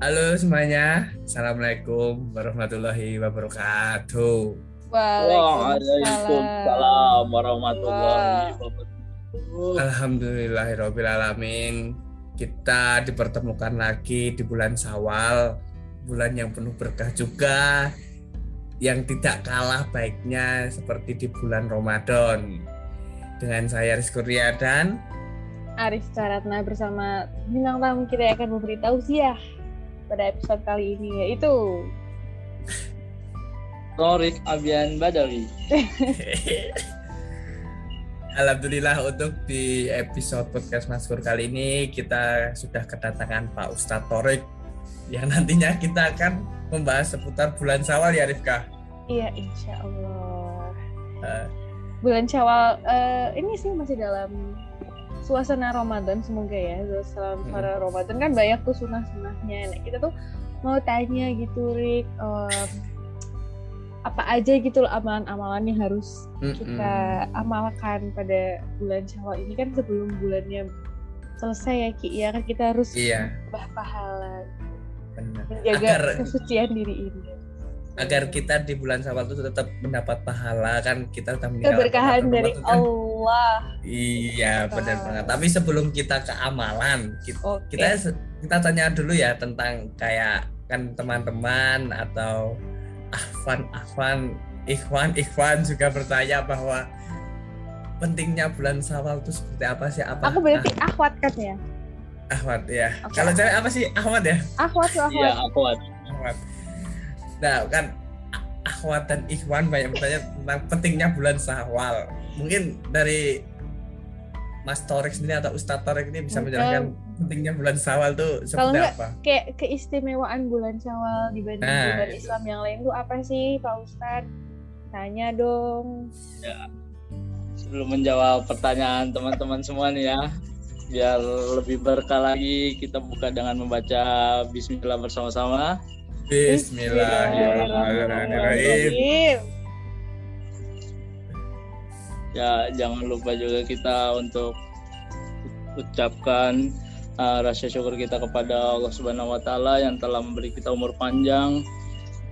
Halo semuanya, Assalamualaikum warahmatullahi wabarakatuh. Waalaikumsalam warahmatullahi wabarakatuh. Alhamdulillahirrahmanirrahim. Kita dipertemukan lagi di bulan Sawal, bulan yang penuh berkah juga, yang tidak kalah baiknya seperti di bulan Ramadan. Dengan saya Rizky dan Arif Caratna bersama bintang tamu kita yang akan memberi tausiah pada episode kali ini yaitu Torik Abian Badawi. Alhamdulillah untuk di episode podcast Maskur kali ini kita sudah kedatangan Pak Ustadz Torik yang nantinya kita akan membahas seputar bulan Syawal ya Rifka. Iya insya Allah. Uh, bulan Syawal uh, ini sih masih dalam suasana Ramadan semoga ya suasana hmm. Ramadan kan banyak tuh sunah-sunahnya nah, kita tuh mau tanya gitu Rick um, apa aja gitu loh amalan-amalan yang harus mm kita amalkan pada bulan Syawal ini kan sebelum bulannya selesai ya Ki ya kan kita harus iya. pahala Benar. menjaga Agar... kesucian diri ini agar kita di bulan Syawal itu tetap mendapat pahala kan kita tetap keberkahan dari kan, Allah. Iya benar banget. Tapi sebelum kita ke amalan kita, okay. kita kita tanya dulu ya tentang kayak kan teman-teman atau Ahwan Ahwan Ikhwan Ikhwan juga bertanya bahwa pentingnya bulan Syawal itu seperti apa sih apa? Aku berarti ah. Ahwat kan ya? Ahwat ya. Okay. Kalau cewek apa sih Ahwat ya? Ahwat Ahwat. Iya Ahwat. Ahwat nah kan akhwat dan ikhwan banyak bertanya tentang pentingnya bulan sawal mungkin dari Mas Torek sendiri atau Ustadz Torek ini bisa menjelaskan pentingnya bulan Sawal tuh seperti Kalau enggak, apa? Kayak keistimewaan bulan Sawal dibanding nah, bulan itu. Islam yang lain tuh apa sih, Pak Ustadz? Tanya dong. Ya, sebelum menjawab pertanyaan teman-teman semua nih ya, biar lebih berkah lagi kita buka dengan membaca Bismillah bersama-sama. Bismillahirrahmanirrahim. Ya, jangan lupa juga kita untuk ucapkan uh, rasa syukur kita kepada Allah Subhanahu wa taala yang telah memberi kita umur panjang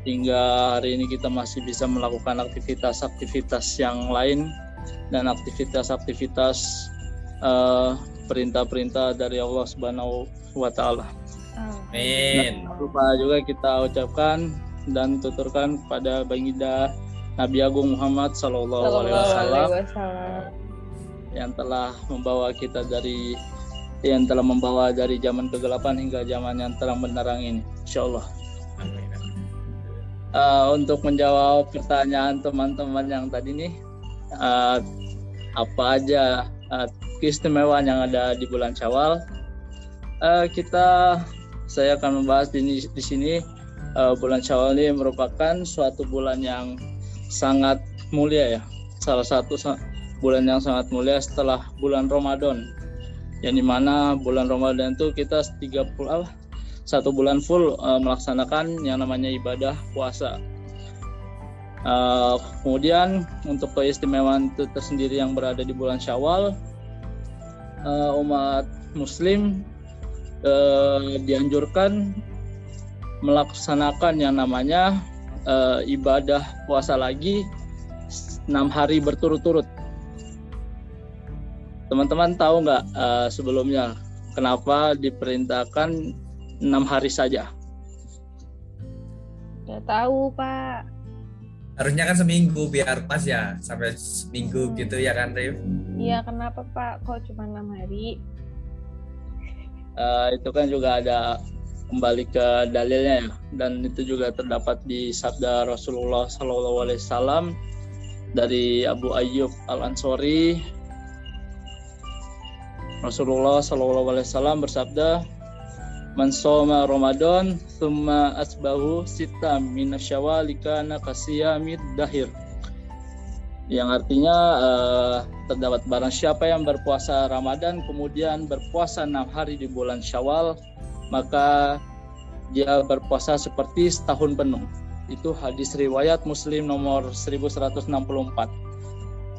hingga hari ini kita masih bisa melakukan aktivitas-aktivitas yang lain dan aktivitas-aktivitas uh, perintah-perintah dari Allah Subhanahu wa taala. Amin. Lupa juga kita ucapkan dan tuturkan kepada Baginda Nabi Agung Muhammad Sallallahu Alaihi Wasallam yang telah membawa kita dari yang telah membawa dari zaman kegelapan hingga zaman yang terang benderang ini. Insya Allah. Uh, untuk menjawab pertanyaan teman-teman yang tadi nih, uh, apa aja uh, keistimewaan yang ada di bulan Syawal? Uh, kita saya akan membahas di, di sini uh, bulan Syawal ini merupakan suatu bulan yang sangat mulia ya. Salah satu bulan yang sangat mulia setelah bulan Ramadan. Yang di mana bulan Ramadan itu kita 30 apa? Satu bulan full uh, melaksanakan yang namanya ibadah puasa. Uh, kemudian untuk keistimewaan itu tersendiri yang berada di bulan Syawal, uh, umat Muslim eh, dianjurkan melaksanakan yang namanya eh, ibadah puasa lagi enam hari berturut-turut. Teman-teman tahu nggak eh, sebelumnya kenapa diperintahkan enam hari saja? Nggak tahu Pak. Harusnya kan seminggu biar pas ya sampai seminggu gitu ya kan Rif? Iya kenapa Pak? Kok cuma enam hari? Uh, itu kan juga ada kembali ke dalilnya ya. Dan itu juga terdapat di sabda Rasulullah Shallallahu Alaihi Wasallam dari Abu Ayyub Al Ansori Rasulullah Shallallahu Alaihi Wasallam bersabda Man soma Ramadan thumma asbahu sita minasyawal kana kasiyamid dahir yang artinya uh, terdapat barang siapa yang berpuasa Ramadan kemudian berpuasa enam hari di bulan Syawal maka dia berpuasa seperti setahun penuh itu hadis riwayat Muslim nomor 1164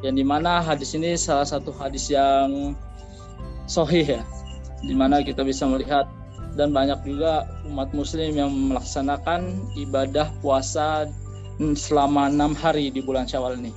yang di mana hadis ini salah satu hadis yang sohih ya di mana kita bisa melihat dan banyak juga umat muslim yang melaksanakan ibadah puasa selama enam hari di bulan Syawal ini.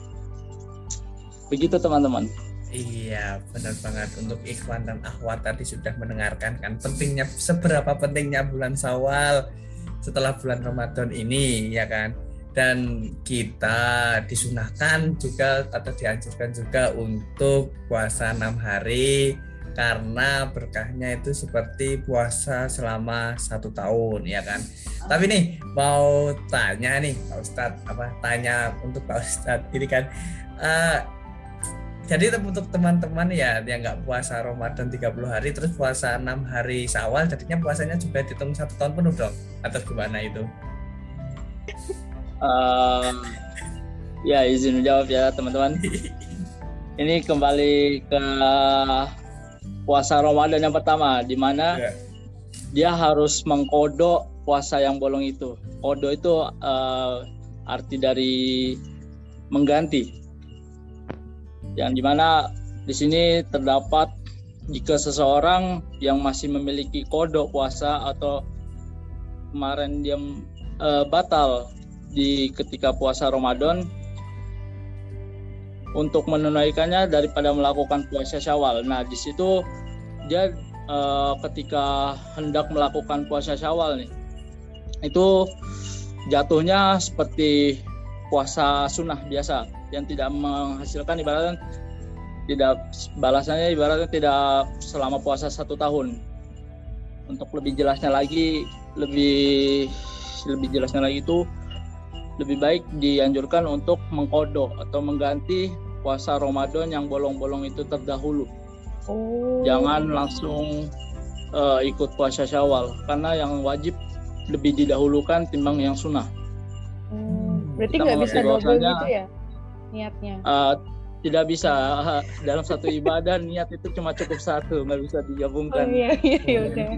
Begitu teman-teman. Iya, benar banget. Untuk ikhwan dan akhwat tadi sudah mendengarkan kan pentingnya seberapa pentingnya bulan Syawal setelah bulan Ramadan ini, ya kan? Dan kita disunahkan juga atau dianjurkan juga untuk puasa enam hari karena berkahnya itu seperti puasa selama satu tahun ya kan tapi nih mau tanya nih Pak Ustadz apa tanya untuk Pak Ustadz ini kan uh, jadi untuk teman-teman ya yang nggak puasa Ramadan 30 hari terus puasa enam hari Sawal jadinya puasanya juga dihitung satu tahun penuh dong atau gimana itu uh, ya izin menjawab ya teman-teman ini kembali ke puasa Ramadan yang pertama di mana yeah. dia harus mengkodok puasa yang bolong itu. Kodo itu uh, arti dari mengganti. Yang di mana di sini terdapat jika seseorang yang masih memiliki kodok puasa atau kemarin dia uh, batal di ketika puasa Ramadan untuk menunaikannya daripada melakukan puasa Syawal. Nah, di situ dia uh, ketika hendak melakukan puasa Syawal nih, itu jatuhnya seperti puasa sunnah biasa yang tidak menghasilkan ibaratnya tidak balasannya ibaratnya tidak selama puasa satu tahun. Untuk lebih jelasnya lagi, lebih lebih jelasnya lagi itu lebih baik dianjurkan untuk mengkodok atau mengganti puasa Ramadan yang bolong-bolong itu terdahulu. Oh. Jangan langsung uh, ikut puasa Syawal karena yang wajib lebih didahulukan timbang yang sunnah. Hmm, berarti nggak bisa double gitu ya niatnya? Uh, tidak bisa dalam satu ibadah niat itu cuma cukup satu nggak bisa digabungkan. Oh iya iya, iya udah.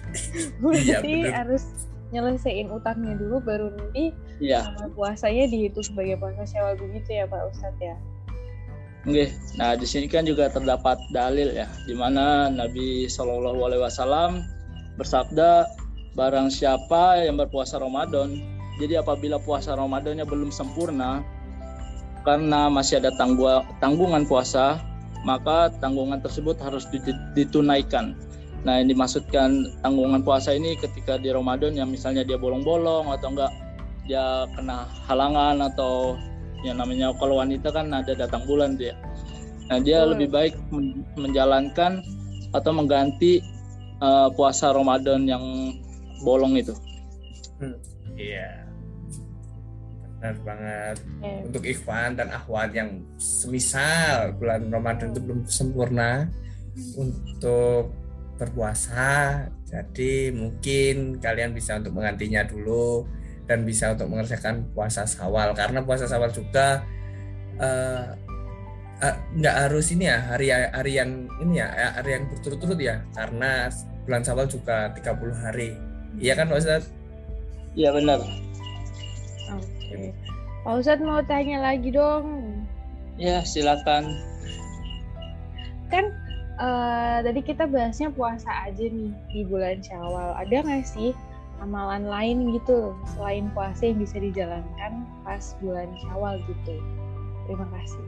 berarti ya, harus nyelesain utangnya dulu baru nanti ya. puasanya dihitung sebagai puasa syawal begitu ya Pak Ustadz ya. Oke, nah di sini kan juga terdapat dalil ya, di mana Nabi Shallallahu Alaihi Wasallam bersabda, barang siapa yang berpuasa Ramadan, jadi apabila puasa Ramadannya belum sempurna, karena masih ada tanggungan puasa, maka tanggungan tersebut harus ditunaikan. Nah, yang dimaksudkan tanggungan puasa ini ketika di Ramadan yang misalnya dia bolong-bolong atau enggak dia kena halangan atau yang namanya kalau wanita kan ada datang bulan dia. Nah, dia oh. lebih baik menjalankan atau mengganti uh, puasa Ramadan yang bolong itu. Hmm, iya. Benar banget. Yeah. Untuk Ikhwan dan Ahwat yang semisal bulan Ramadan itu belum sempurna untuk berpuasa jadi mungkin kalian bisa untuk menggantinya dulu dan bisa untuk mengerjakan puasa sawal karena puasa sawal juga uh, uh, nggak harus ini ya hari hari yang ini ya hari yang berturut-turut ya karena bulan sawal juga 30 hari iya kan Pak Ustadz? Iya benar. Oke. Okay. Pak Ustadz mau tanya lagi dong. Ya silakan. Kan uh, tadi kita bahasnya puasa aja nih di bulan Syawal. Ada nggak sih amalan lain gitu selain puasa yang bisa dijalankan pas bulan Syawal gitu? Terima kasih.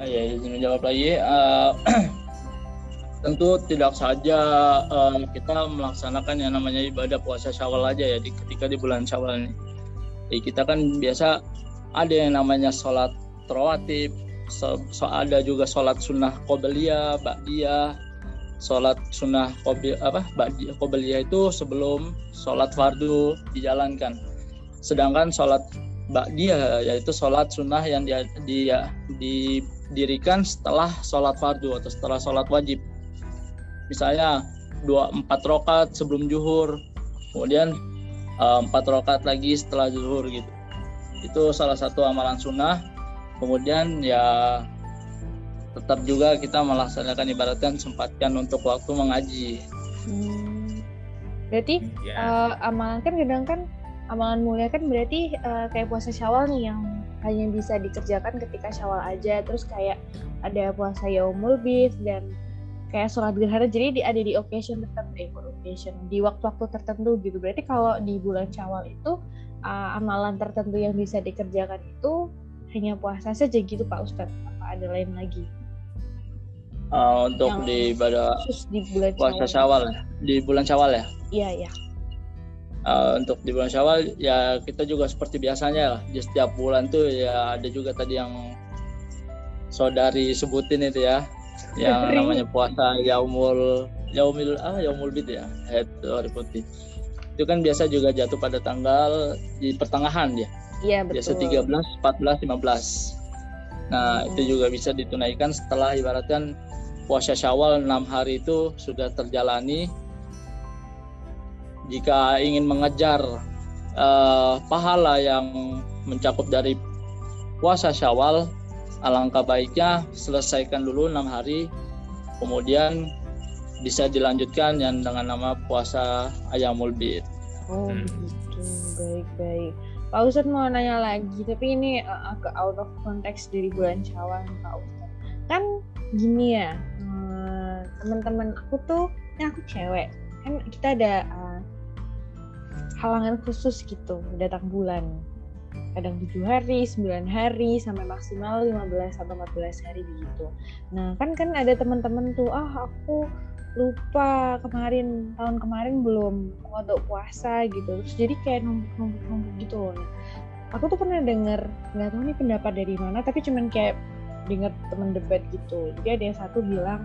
Oh, ya, izin menjawab lagi. Uh, tentu tidak saja uh, kita melaksanakan yang namanya ibadah puasa Syawal aja ya di, ketika di bulan Syawal ini. Jadi kita kan biasa ada yang namanya sholat rawatib, so, so ada juga sholat sunnah qobliyah, ba'diyah, sholat sunnah qobil apa itu sebelum sholat fardu dijalankan. Sedangkan sholat ba'diyah yaitu sholat sunnah yang dia, dia didirikan setelah sholat fardu atau setelah sholat wajib. Misalnya dua empat rokat sebelum zuhur, kemudian eh, empat rokat lagi setelah zuhur gitu. Itu salah satu amalan sunnah kemudian ya tetap juga kita melaksanakan ibaratkan sempatkan untuk waktu mengaji. Hmm. Berarti yeah. Ya. uh, amalan kan kadang kan amalan mulia kan berarti uh, kayak puasa Syawal nih yang hanya bisa dikerjakan ketika Syawal aja. Terus kayak ada puasa Yaumul Bid dan kayak sholat gerhana jadi di, ada di occasion tertentu eh, occasion di waktu-waktu tertentu gitu. Berarti kalau di bulan Syawal itu uh, amalan tertentu yang bisa dikerjakan itu hanya puasa saja gitu Pak Ustadz? Apa ada lain lagi? Uh, untuk yang di ibadah di bulan puasa Syawal ya? di bulan Syawal ya? Iya iya. Uh, untuk di bulan Syawal ya kita juga seperti biasanya lah di setiap bulan tuh ya ada juga tadi yang saudari sebutin itu ya yang namanya puasa yaumul yaumil ah yaumul bid ya itu hari putih itu kan biasa juga jatuh pada tanggal di pertengahan dia. Iya betul. biasa 13 14 15 nah hmm. itu juga bisa ditunaikan setelah ibaratkan puasa syawal enam hari itu sudah terjalani. Jika ingin mengejar uh, pahala yang mencakup dari puasa syawal alangkah baiknya selesaikan dulu enam hari kemudian bisa dilanjutkan yang dengan nama puasa ayamul bid. Oh hmm. begitu, baik baik. Pak Ustadz mau nanya lagi, tapi ini uh, agak out of context dari bulan Syawal Pak Ustadz. Kan gini ya, uh, teman-teman aku tuh, ini aku cewek, kan kita ada uh, halangan khusus gitu datang bulan kadang tujuh hari, 9 hari, sampai maksimal 15 atau 14 hari begitu. Nah kan kan ada teman-teman tuh, ah aku lupa kemarin tahun kemarin belum ngodok puasa gitu, terus jadi kayak numpuk-numpuk gitu loh. Nah, aku tuh pernah denger, nggak tahu nih pendapat dari mana, tapi cuman kayak denger temen debat gitu. Jadi ada yang satu bilang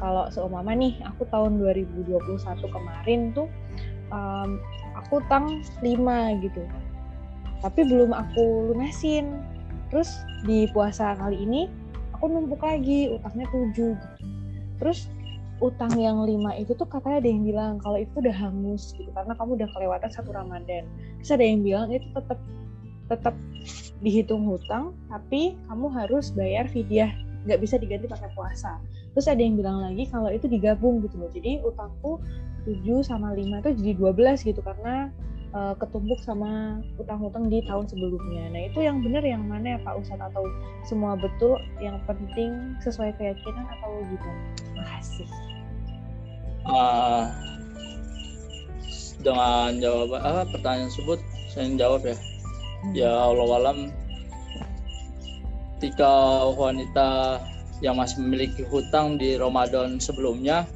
kalau seumpama nih aku tahun 2021 kemarin tuh um, aku tang 5 gitu tapi belum aku lunasin. Terus di puasa kali ini aku numpuk lagi utangnya tujuh gitu. terus utang yang lima itu tuh katanya ada yang bilang kalau itu udah hangus gitu karena kamu udah kelewatan satu ramadan. Terus ada yang bilang itu tetap tetap dihitung hutang tapi kamu harus bayar fidyah. Nggak bisa diganti pakai puasa. Terus ada yang bilang lagi kalau itu digabung gitu loh. Jadi utangku 7 sama 5 itu jadi 12 gitu karena uh, ketumpuk sama utang-utang di tahun sebelumnya. Nah itu yang benar yang mana ya Pak Ustadz atau semua betul yang penting sesuai keyakinan atau gimana? Makasih. Uh, dengan jawaban apa pertanyaan tersebut saya jawab ya. Hmm. Ya Allah alam ketika wanita yang masih memiliki hutang di Ramadan sebelumnya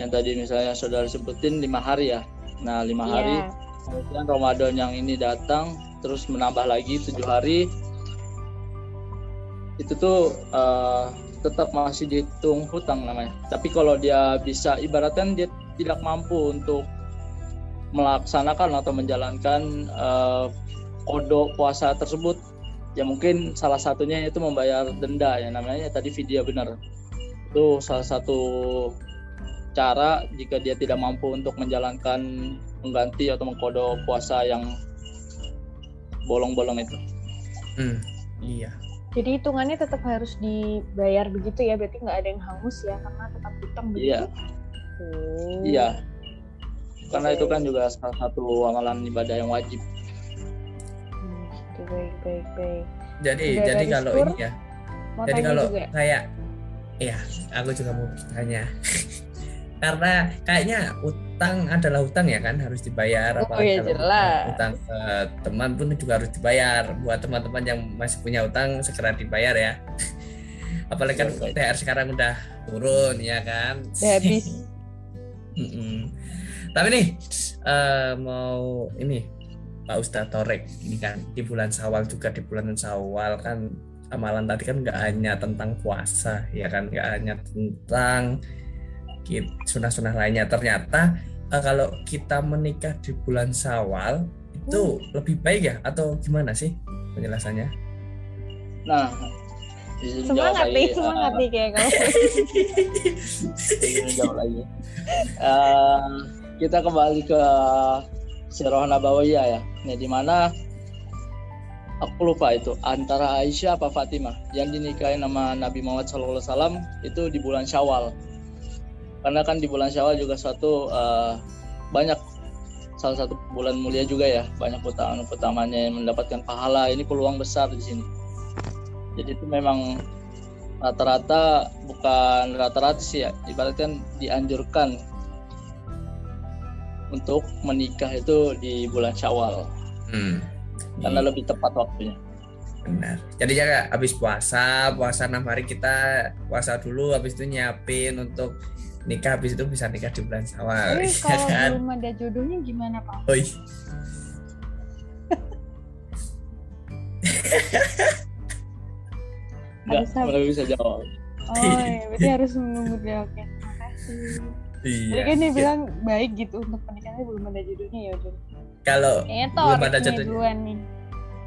yang tadi misalnya saudara sebutin lima hari ya nah lima yeah. hari kemudian Ramadan yang ini datang terus menambah lagi tujuh hari. Itu tuh uh, tetap masih dihitung hutang namanya. Tapi kalau dia bisa ibaratkan dia tidak mampu untuk melaksanakan atau menjalankan uh, kodok puasa tersebut ya mungkin salah satunya itu membayar denda ya namanya. Tadi video benar. Itu salah satu cara jika dia tidak mampu untuk menjalankan mengganti atau mengkodo puasa yang bolong-bolong itu. Hmm, iya. Jadi hitungannya tetap harus dibayar begitu ya, berarti nggak ada yang hangus ya karena tetap hutang begitu. Iya. Oh. Iya. Karena itu kan juga salah satu amalan ibadah yang wajib. Hmm, gitu, baik, baik, baik. Jadi, Udah jadi kalau ini ya. Jadi kalau juga. kayak, ya, aku juga mau tanya. karena kayaknya utang adalah utang ya kan harus dibayar oh, apalagi iya, kalau jelas. utang ke teman pun juga harus dibayar. Buat teman-teman yang masih punya utang segera dibayar ya. Apalagi kan THR iya, sekarang udah turun ya kan? Udah habis. Tapi nih uh, mau ini Pak Ustadz Torek ini kan di bulan Sawal juga di bulan Sawal kan amalan tadi kan nggak hanya tentang puasa ya kan? Nggak hanya tentang sunah-sunah lainnya ternyata uh, kalau kita menikah di bulan Sawal itu hmm. lebih baik ya atau gimana sih penjelasannya? Nah, semangat nih, semangat nih kayak kamu. lagi. Uh, kita kembali ke Sirah Nabawiyah ya. Nah, di mana aku lupa itu antara Aisyah apa Fatimah yang dinikahi nama Nabi Muhammad SAW itu di bulan Syawal karena kan di bulan Syawal juga suatu uh, banyak salah satu bulan mulia juga ya. Banyak utama utamanya yang mendapatkan pahala. Ini peluang besar di sini. Jadi itu memang rata-rata bukan rata-rata sih ya. Ibaratkan dianjurkan untuk menikah itu di bulan Syawal. Hmm. karena lebih tepat waktunya. Benar. Jadi ya habis puasa puasa enam hari kita puasa dulu habis itu nyiapin untuk nikah habis itu bisa nikah di bulan Syawal Tapi ya kalau kan? belum ada jodohnya gimana Pak? Oi. Enggak, bisa jawab. Oh, ya, berarti harus menunggu dia. Oke, makasih. Iya. Jadi kan dia bilang baik gitu untuk pernikahannya belum ada jodohnya ya udah. Kalau belum ada jodohnya. nih.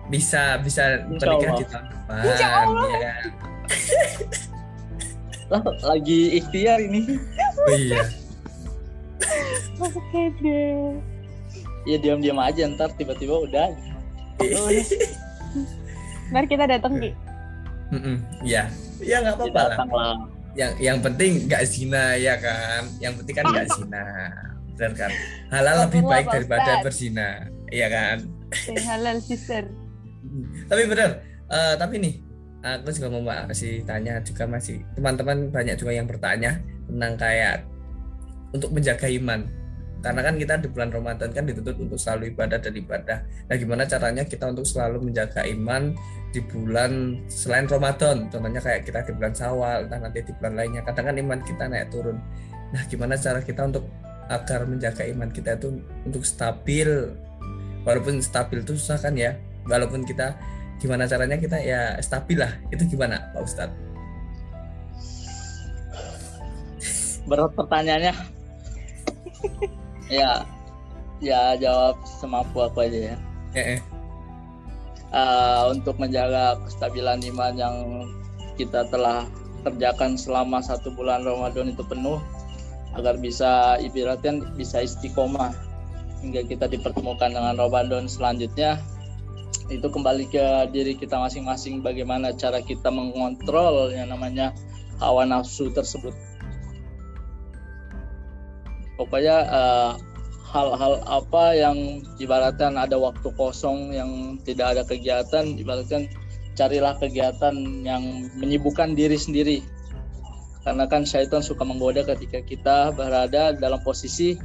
Bisa bisa menikah di tahun depan. Insya Allah. Ya. lagi ikhtiar ini. Oh iya. Masuk deh. Ya diam-diam aja ntar tiba-tiba udah. Iya. Ntar kita datang Ki. Iya, iya nggak apa-apa lah. Yang yang penting nggak zina ya kan. Yang penting kan nggak zina, benar kan. Halal lebih baik daripada berzina, iya kan. Halal sister. tapi benar, uh, tapi nih aku juga mau masih tanya juga masih teman-teman banyak juga yang bertanya tentang kayak untuk menjaga iman karena kan kita di bulan Ramadan kan dituntut untuk selalu ibadah dan ibadah. Nah, gimana caranya kita untuk selalu menjaga iman di bulan selain Ramadan? Contohnya kayak kita di bulan Syawal, dan nanti di bulan lainnya. Kadang kan iman kita naik turun. Nah, gimana cara kita untuk agar menjaga iman kita itu untuk stabil walaupun stabil itu susah kan ya. Walaupun kita gimana caranya kita ya stabil lah. Itu gimana, Pak Ustadz? Berat pertanyaannya. ya ya jawab semampu aku aja ya eh, eh. Uh, untuk menjaga kestabilan iman yang kita telah kerjakan selama satu bulan Ramadan itu penuh agar bisa ibaratnya bisa istiqomah hingga kita dipertemukan dengan Ramadan selanjutnya itu kembali ke diri kita masing-masing bagaimana cara kita mengontrol yang namanya hawa nafsu tersebut. Pokoknya uh, hal-hal apa yang ibaratkan ada waktu kosong yang tidak ada kegiatan ibaratkan carilah kegiatan yang menyibukkan diri sendiri. Karena kan syaitan suka menggoda ketika kita berada dalam posisi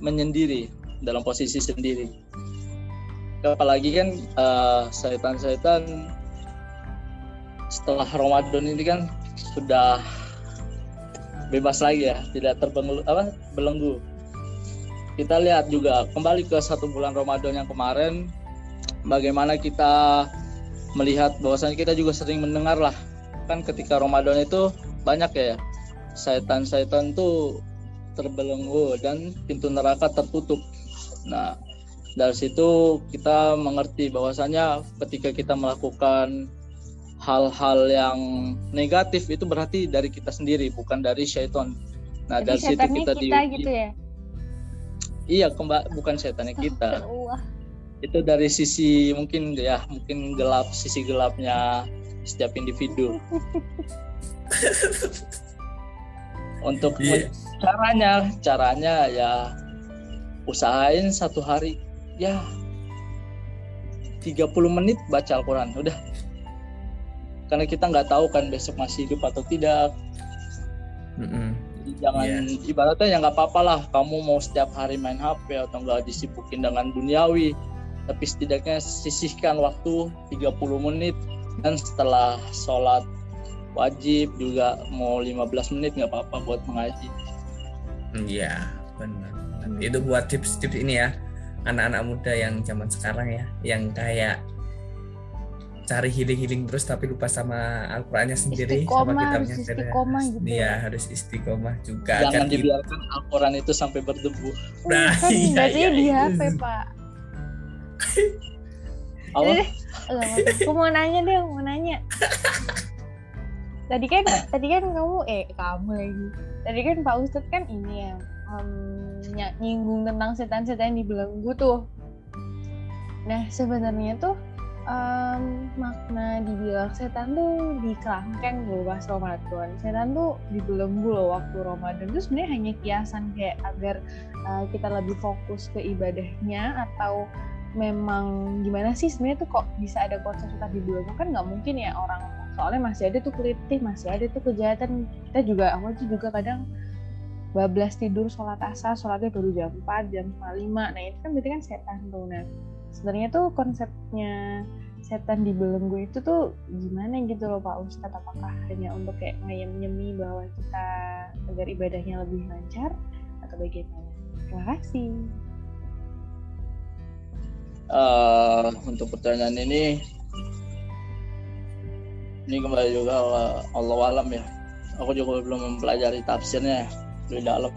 menyendiri dalam posisi sendiri apalagi kan uh, syaitan-syaitan setelah Ramadan ini kan sudah bebas lagi ya tidak terbelenggu apa belenggu. Kita lihat juga kembali ke satu bulan Ramadan yang kemarin bagaimana kita melihat bahwasanya kita juga sering mendengar lah kan ketika Ramadan itu banyak ya setan-setan tuh terbelenggu dan pintu neraka tertutup. Nah dari situ kita mengerti bahwasanya ketika kita melakukan hal-hal yang negatif itu berarti dari kita sendiri bukan dari syaitan. Nah Jadi dari situ kita, kita di, gitu ya. Iya kembali bukan setannya kita. itu dari sisi mungkin ya mungkin gelap sisi gelapnya setiap individu. Untuk yeah. caranya caranya ya usahain satu hari ya 30 menit baca Al-Quran udah. Karena kita nggak tahu kan besok masih hidup atau tidak. Mm -hmm. jangan yeah. ibaratnya ya nggak apa-apa lah kamu mau setiap hari main HP atau nggak disibukin dengan duniawi tapi setidaknya sisihkan waktu 30 menit dan setelah sholat wajib juga mau 15 menit nggak apa-apa buat mengaji. Iya benar itu buat tips-tips ini ya anak-anak muda yang zaman sekarang ya yang kayak cari healing-healing terus tapi lupa sama Al-Qur'annya sendiri istiqomah, sama kitabnya harus istiqomah gitu. Iya, harus istiqomah juga. Jangan kan dibiarkan gitu. Al-Qur'an itu sampai berdebu. Nah, kan iya, iya, di iya. HP, Pak. Apa? Eh, aku mau nanya deh, mau nanya. tadi kan tadi kan kamu eh kamu lagi. Tadi kan Pak Ustadz kan ini ya um, nyinggung tentang setan-setan di belenggu tuh. Nah, sebenarnya tuh um, makna dibilang setan tuh di kerangkeng loh pas Ramadan. Setan tuh dibelenggu loh waktu Ramadan. Itu sebenarnya hanya kiasan kayak agar uh, kita lebih fokus ke ibadahnya atau memang gimana sih sebenarnya tuh kok bisa ada konsep setan dibelenggu kan nggak mungkin ya orang soalnya masih ada tuh kelitih masih ada tuh kejahatan kita juga tuh juga kadang bablas tidur sholat asar sholatnya baru jam 4 jam 5 nah itu kan berarti kan setan tuh. Nah sebenarnya tuh konsepnya setan di belenggu itu tuh gimana gitu loh Pak Ustadz? Apakah hanya untuk kayak ngayem-nyemi bahwa kita agar ibadahnya lebih lancar atau bagaimana? Terima kasih. Uh, untuk pertanyaan ini ini kembali juga Allah alam ya. Aku juga belum mempelajari tafsirnya lebih dalam.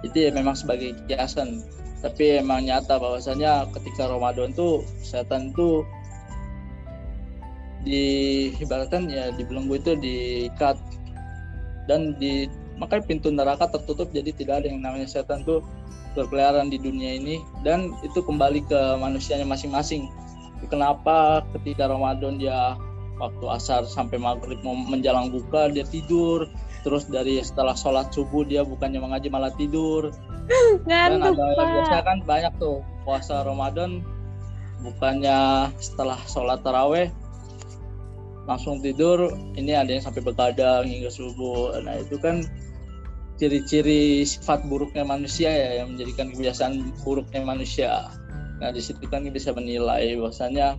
Itu ya memang sebagai kiasan. Tapi emang nyata bahwasanya ketika Ramadan tuh setan tuh di ibaratkan ya di belenggu itu diikat. Dan di makanya pintu neraka tertutup jadi tidak ada yang namanya setan tuh berkeliaran di dunia ini. Dan itu kembali ke manusianya masing-masing. Kenapa ketika Ramadan dia waktu asar sampai maghrib mau menjelang buka dia tidur terus dari setelah sholat subuh dia bukannya mengaji malah tidur. Kan ada biasa kan banyak tuh puasa Ramadan bukannya setelah sholat taraweh langsung tidur ini ada yang sampai begadang hingga subuh. Nah itu kan ciri-ciri sifat buruknya manusia ya yang menjadikan kebiasaan buruknya manusia. Nah di situ kan bisa menilai bahwasanya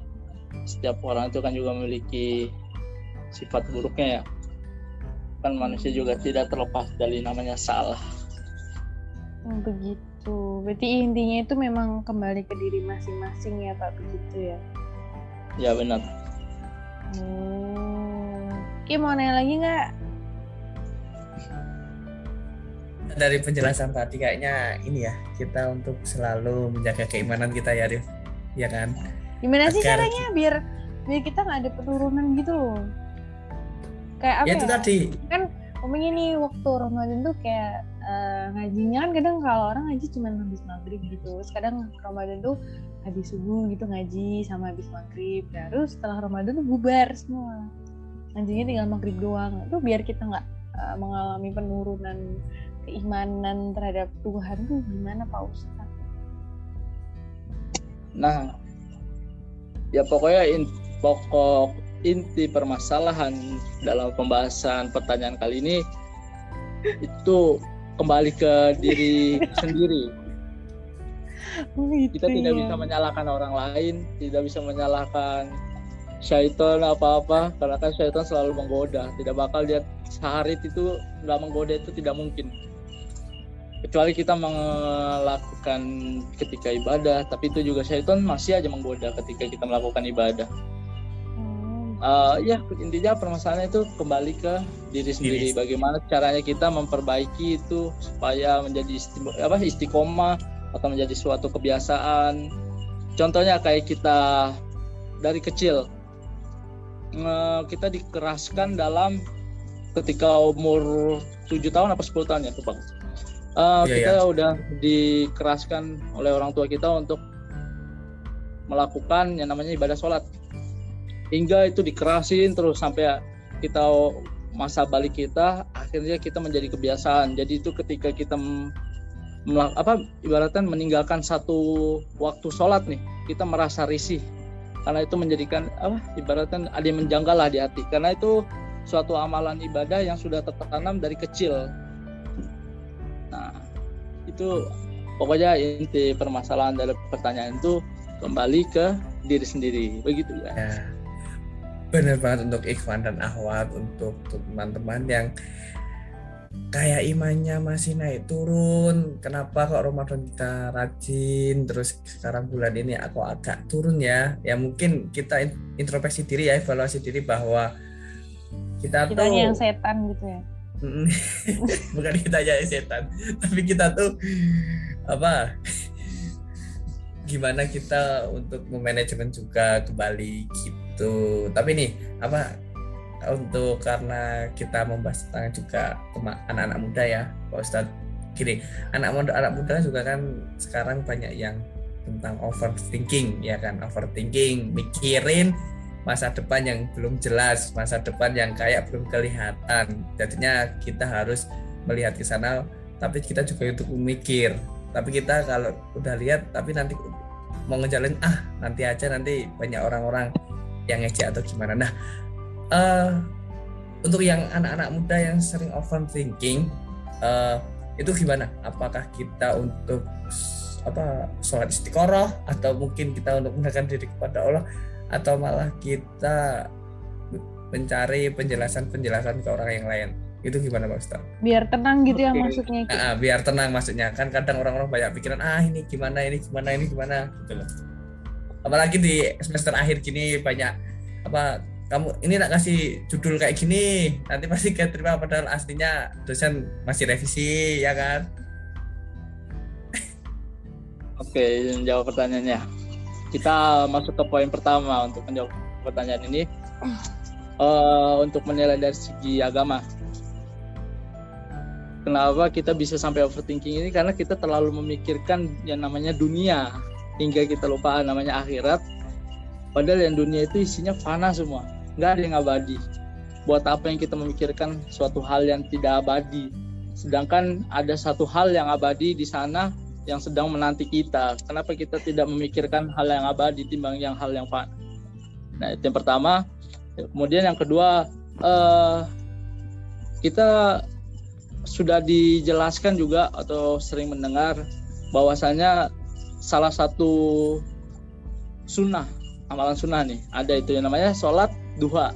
setiap orang itu kan juga memiliki sifat buruknya ya kan manusia juga tidak terlepas dari namanya salah. Oh, begitu. Berarti intinya itu memang kembali ke diri masing-masing ya Pak begitu ya? Ya benar. Hmm. Oke mau nanya lagi nggak? Dari penjelasan tadi kayaknya ini ya kita untuk selalu menjaga keimanan kita ya Rif, ya kan? Gimana sih caranya biar biar kita nggak ada penurunan gitu loh? Kayak apa ya, itu ya? tadi. Kan ngomong ini waktu Ramadan tuh kayak uh, ngajinya kan kadang kalau orang ngaji cuma habis maghrib gitu. Kadang Ramadan tuh habis subuh gitu ngaji sama habis maghrib. Terus setelah Ramadan tuh bubar semua. Ngajinya tinggal maghrib doang. Tuh biar kita nggak uh, mengalami penurunan keimanan terhadap Tuhan tuh gimana Pak Ustaz? Nah, ya pokoknya in, pokok inti permasalahan dalam pembahasan pertanyaan kali ini itu kembali ke diri sendiri. Oh, gitu Kita tidak ya. bisa menyalahkan orang lain, tidak bisa menyalahkan syaitan apa-apa karena kan syaitan selalu menggoda. Tidak bakal dia sehari itu nggak menggoda itu tidak mungkin. Kecuali kita melakukan ketika ibadah, tapi itu juga syaitan masih aja menggoda ketika kita melakukan ibadah uh, ya intinya permasalahan itu kembali ke diri sendiri diri. bagaimana caranya kita memperbaiki itu supaya menjadi apa istiqomah atau menjadi suatu kebiasaan contohnya kayak kita dari kecil kita dikeraskan dalam ketika umur 7 tahun apa 10 tahun ya tuh uh, yeah, kita yeah. udah dikeraskan oleh orang tua kita untuk melakukan yang namanya ibadah sholat hingga itu dikerasin terus sampai kita masa balik kita akhirnya kita menjadi kebiasaan. Jadi itu ketika kita apa ibaratnya meninggalkan satu waktu sholat nih kita merasa risih. Karena itu menjadikan apa ibaratnya ada yang menjanggal lah di hati. Karena itu suatu amalan ibadah yang sudah tertanam dari kecil. Nah itu pokoknya inti permasalahan dari pertanyaan itu kembali ke diri sendiri. Begitu ya. Benar banget untuk Ikhwan dan Ahwat untuk teman-teman yang kayak imannya masih naik turun. Kenapa kok Ramadan kita rajin terus sekarang bulan ini aku agak turun ya? Ya mungkin kita introspeksi diri ya evaluasi diri bahwa kita, kita tuh yang setan gitu ya? Bukan kita aja setan tapi kita tuh apa gimana kita untuk memanajemen juga kembali kita gitu. Tapi nih apa untuk karena kita membahas tentang juga anak-anak muda ya Pak Ustadz. Gini anak muda anak muda juga kan sekarang banyak yang tentang overthinking ya kan? Overthinking mikirin masa depan yang belum jelas masa depan yang kayak belum kelihatan. Jadinya kita harus melihat ke sana tapi kita juga untuk memikir. Tapi kita kalau udah lihat tapi nanti mau ngejalin ah nanti aja nanti banyak orang-orang yang ngejek atau gimana nah uh, untuk yang anak-anak muda yang sering overthinking uh, itu gimana? Apakah kita untuk apa sholat istiqoroh atau mungkin kita untuk mendekatkan diri kepada Allah atau malah kita mencari penjelasan-penjelasan ke orang yang lain itu gimana Pak Ustaz? Biar tenang gitu okay. ya maksudnya. Nah, biar tenang maksudnya kan kadang orang-orang banyak pikiran ah ini gimana ini gimana ini gimana gitu loh. Apalagi di semester akhir gini banyak apa kamu ini nak kasih judul kayak gini nanti pasti kayak terima padahal aslinya dosen masih revisi ya kan? Oke jawab pertanyaannya. Kita masuk ke poin pertama untuk menjawab pertanyaan ini. Uh, untuk menilai dari segi agama. Kenapa kita bisa sampai overthinking ini? Karena kita terlalu memikirkan yang namanya dunia hingga kita lupa namanya akhirat. Padahal yang dunia itu isinya fana semua. Nggak ada yang abadi. Buat apa yang kita memikirkan suatu hal yang tidak abadi? Sedangkan ada satu hal yang abadi di sana yang sedang menanti kita. Kenapa kita tidak memikirkan hal yang abadi timbang yang hal yang fana? Nah itu yang pertama. Kemudian yang kedua uh, kita sudah dijelaskan juga atau sering mendengar bahwasanya salah satu sunnah amalan sunnah nih ada itu yang namanya sholat duha.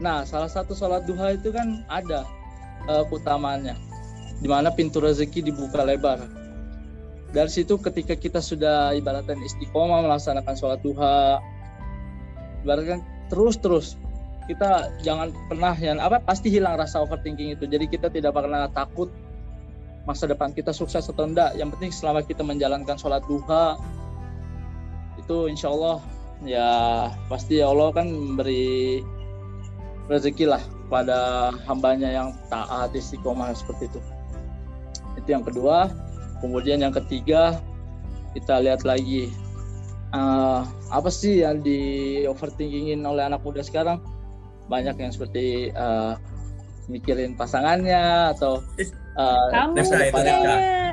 Nah, salah satu sholat duha itu kan ada uh, di mana pintu rezeki dibuka lebar. Dari situ ketika kita sudah ibaratkan istiqomah melaksanakan sholat duha, ibaratkan terus-terus kita jangan pernah yang apa pasti hilang rasa overthinking itu. Jadi kita tidak pernah takut masa depan kita sukses atau enggak. Yang penting selama kita menjalankan sholat duha itu insya Allah ya pasti Allah kan memberi rezeki lah pada hambanya yang taat istiqomah seperti itu. Itu yang kedua. Kemudian yang ketiga kita lihat lagi uh, apa sih yang di overthinkingin oleh anak muda sekarang? Banyak yang seperti uh, mikirin pasangannya atau uh, kamu punya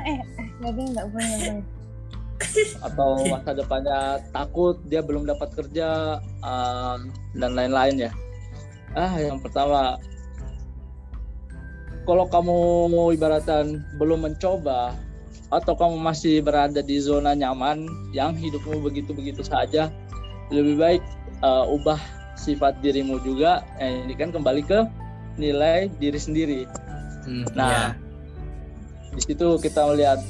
eh nggak nggak punya atau masa depannya takut dia belum dapat kerja um, dan lain-lain ya. Ah yang pertama kalau kamu mau ibaratan belum mencoba atau kamu masih berada di zona nyaman yang hidupmu begitu-begitu saja lebih baik uh, ubah sifat dirimu juga. Eh, ini kan kembali ke nilai diri sendiri. Hmm, nah yeah. Di situ kita melihat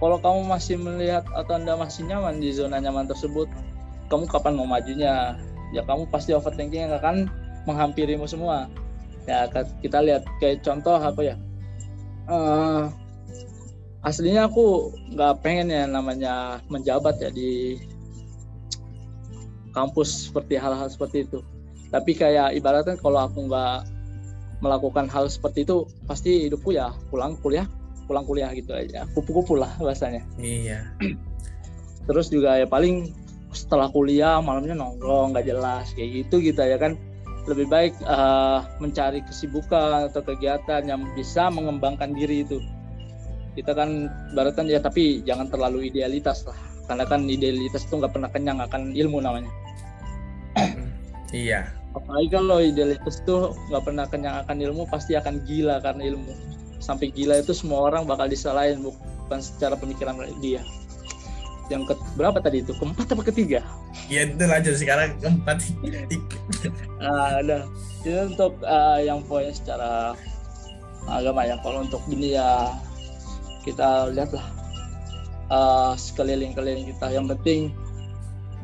kalau kamu masih melihat atau anda masih nyaman di zona nyaman tersebut kamu kapan mau majunya? Ya kamu pasti overthinking yang akan menghampirimu semua. Ya kita lihat kayak contoh apa ya? Uh, aslinya aku nggak pengen ya namanya menjabat ya di kampus seperti hal-hal seperti itu. Tapi kayak ibaratnya kalau aku nggak melakukan hal seperti itu pasti hidupku ya pulang kuliah pulang kuliah gitu aja. Kupu-kupu lah bahasanya. Iya. Terus juga ya paling setelah kuliah malamnya nongkrong nggak jelas kayak gitu gitu ya kan. Lebih baik uh, mencari kesibukan atau kegiatan yang bisa mengembangkan diri itu. Kita kan baratan ya tapi jangan terlalu idealitas lah. Karena kan idealitas itu nggak pernah kenyang akan ilmu namanya. Iya. Apalagi kalau idealitas itu nggak pernah kenyang akan ilmu pasti akan gila karena ilmu sampai gila itu semua orang bakal disalahin bukan secara pemikiran dia. Yang ke berapa tadi itu? Keempat atau ketiga? Ya itu lanjut sekarang. Keempat nah ada jadi untuk uh, yang poin secara agama ya kalau untuk dunia kita lihatlah uh, sekeliling-keliling kita. Yang penting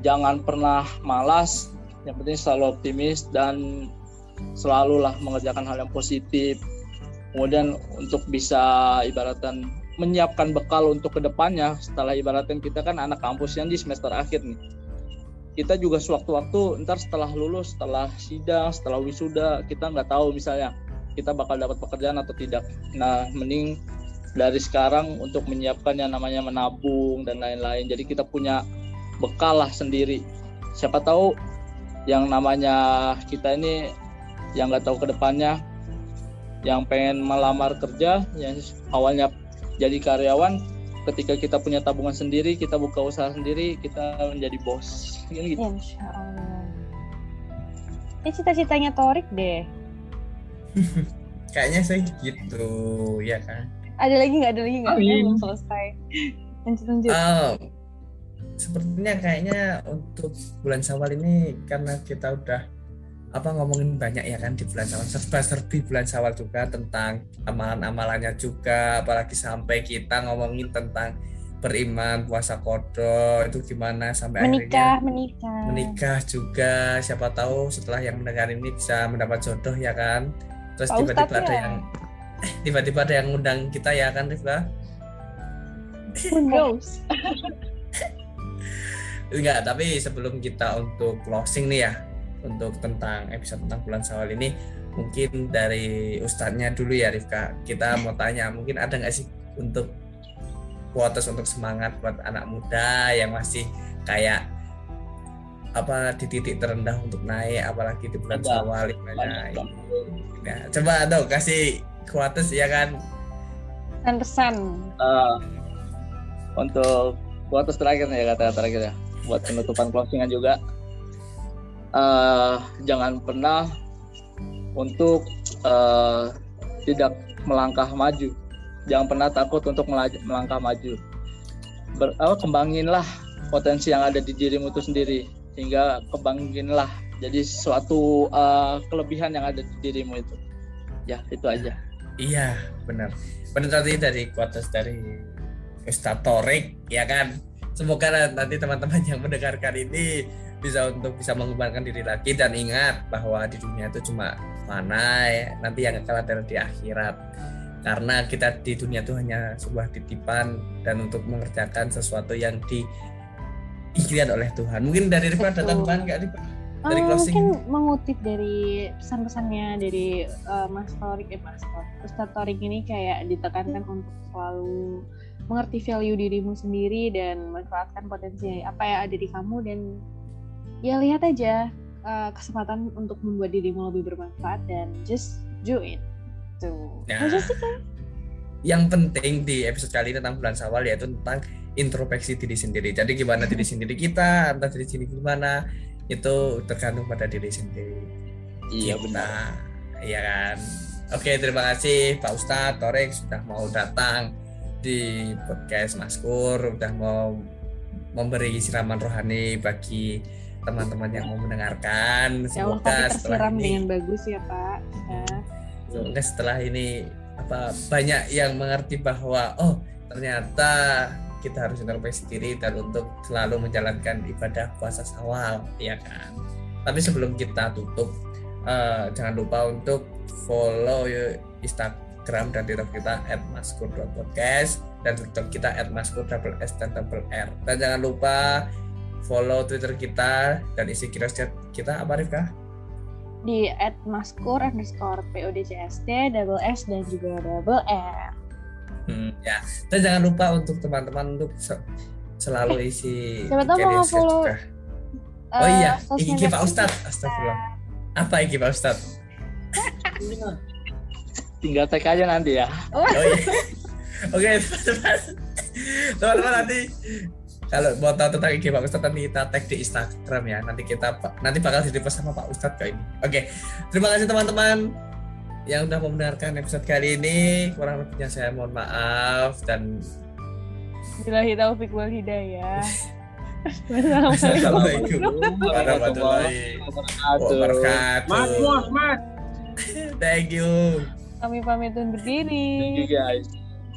jangan pernah malas. Yang penting selalu optimis dan selalulah mengerjakan hal yang positif kemudian untuk bisa ibaratkan menyiapkan bekal untuk ke depannya setelah ibaratkan kita kan anak kampus yang di semester akhir nih. Kita juga sewaktu-waktu ntar setelah lulus setelah sidang setelah wisuda kita nggak tahu misalnya kita bakal dapat pekerjaan atau tidak. Nah mending dari sekarang untuk menyiapkan yang namanya menabung dan lain-lain. Jadi kita punya bekal lah sendiri. Siapa tahu yang namanya kita ini yang nggak tahu ke depannya yang pengen melamar kerja yang awalnya jadi karyawan ketika kita punya tabungan sendiri kita buka usaha sendiri kita menjadi bos gitu. Insya Allah. Ini cita-citanya Torik deh. Kayaknya saya gitu, ya kan. Ada lagi nggak? Ada lagi nggak? Oh, belum selesai. Lanjut lanjut. Uh, sepertinya kayaknya untuk bulan Syawal ini karena kita udah apa ngomongin banyak ya kan di bulan Syawal serba serbi bulan Syawal juga tentang amalan-amalannya juga. Apalagi sampai kita ngomongin tentang beriman puasa kodo itu gimana sampai menikah akhirnya menikah menikah. juga. Siapa tahu setelah yang mendengar ini bisa mendapat jodoh ya kan? Terus tiba-tiba ada ya? yang eh tiba-tiba ada yang ngundang kita ya kan Rifka? Who knows? Enggak tapi sebelum kita untuk closing nih ya untuk tentang episode tentang bulan Syawal ini. Mungkin dari ustadznya dulu ya Rifka. Kita mau tanya mungkin ada nggak sih untuk kuotas untuk semangat buat anak muda yang masih kayak apa di titik terendah untuk naik apalagi di bulan Syawal ya, coba dong kasih kuotas ya kan? Pesan-pesan uh, untuk kuotas terakhir ya kata terakhir ya. Buat penutupan closingan juga uh, jangan pernah untuk uh, tidak melangkah maju. Jangan pernah takut untuk melangkah maju. Ber, oh, kembanginlah potensi yang ada di dirimu itu sendiri hingga kembanginlah jadi suatu uh, kelebihan yang ada di dirimu itu. Ya itu aja. Iya benar. Benar tadi dari kuotas dari Ustaz Torik ya kan? Semoga nanti teman-teman yang mendengarkan ini bisa untuk bisa mengembangkan diri lagi. Dan ingat bahwa di dunia itu cuma mana ya nanti yang akan ada di akhirat. Karena kita di dunia itu hanya sebuah titipan dan untuk mengerjakan sesuatu yang diinginkan oleh Tuhan. Mungkin dari Rifan ada tambahan nggak Rifan? Dari uh, mungkin mengutip dari pesan-pesannya dari uh, Mas Torik eh Mas Torik Ustadz Torik ini kayak ditekankan untuk selalu mengerti value dirimu sendiri dan manfaatkan potensi apa yang ada di kamu dan ya lihat aja uh, kesempatan untuk membuat dirimu lebih bermanfaat dan just do it tuh nah, aja sih kan yang penting di episode kali ini tentang bulan Sawal yaitu tentang introspeksi diri sendiri. Jadi gimana diri sendiri kita, entah diri sendiri gimana, itu tergantung pada diri sendiri. Iya benar. Iya kan. Oke, terima kasih Pak Ustadz Torek sudah mau datang di podcast Maskur, sudah mau memberi siraman rohani bagi teman-teman yang mau mendengarkan. Semoga setelah ini dengan bagus ya Pak. Ya. Semoga setelah ini apa banyak yang mengerti bahwa oh ternyata kita harus introspeksi diri dan untuk selalu menjalankan ibadah puasa sawal ya kan. Tapi sebelum kita tutup uh, jangan lupa untuk follow Instagram dan Twitter kita @maskur.podcast dan Twitter kita @maskur double S dan double R. Dan jangan lupa follow Twitter kita dan isi chat kita apa Rifka? Di @maskur underscore podcst double S dan juga double R. Hmm, ya, dan jangan lupa untuk teman-teman untuk selalu eh, isi. Siapa tahu mau follow. Juga. Uh, oh iya, IG Pak Ustadz. Astagfirullah. Apa IG Pak Ustadz? Tinggal tag aja nanti ya. Oh, iya. Oke, teman-teman nanti kalau mau tahu tentang IG Pak Ustadz nanti kita tag di Instagram ya. Nanti kita nanti bakal di post sama Pak Ustadz kayak ini. Oke, terima kasih teman-teman yang udah mau mendengarkan episode kali ini. Kurang lebihnya saya mohon maaf dan Bilahi taufik wal hidayah. Assalamualaikum warahmatullahi wabarakatuh. Mas, mas, mas. Thank you. Kami pamit undur diri. Thank you guys.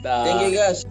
Thank you guys.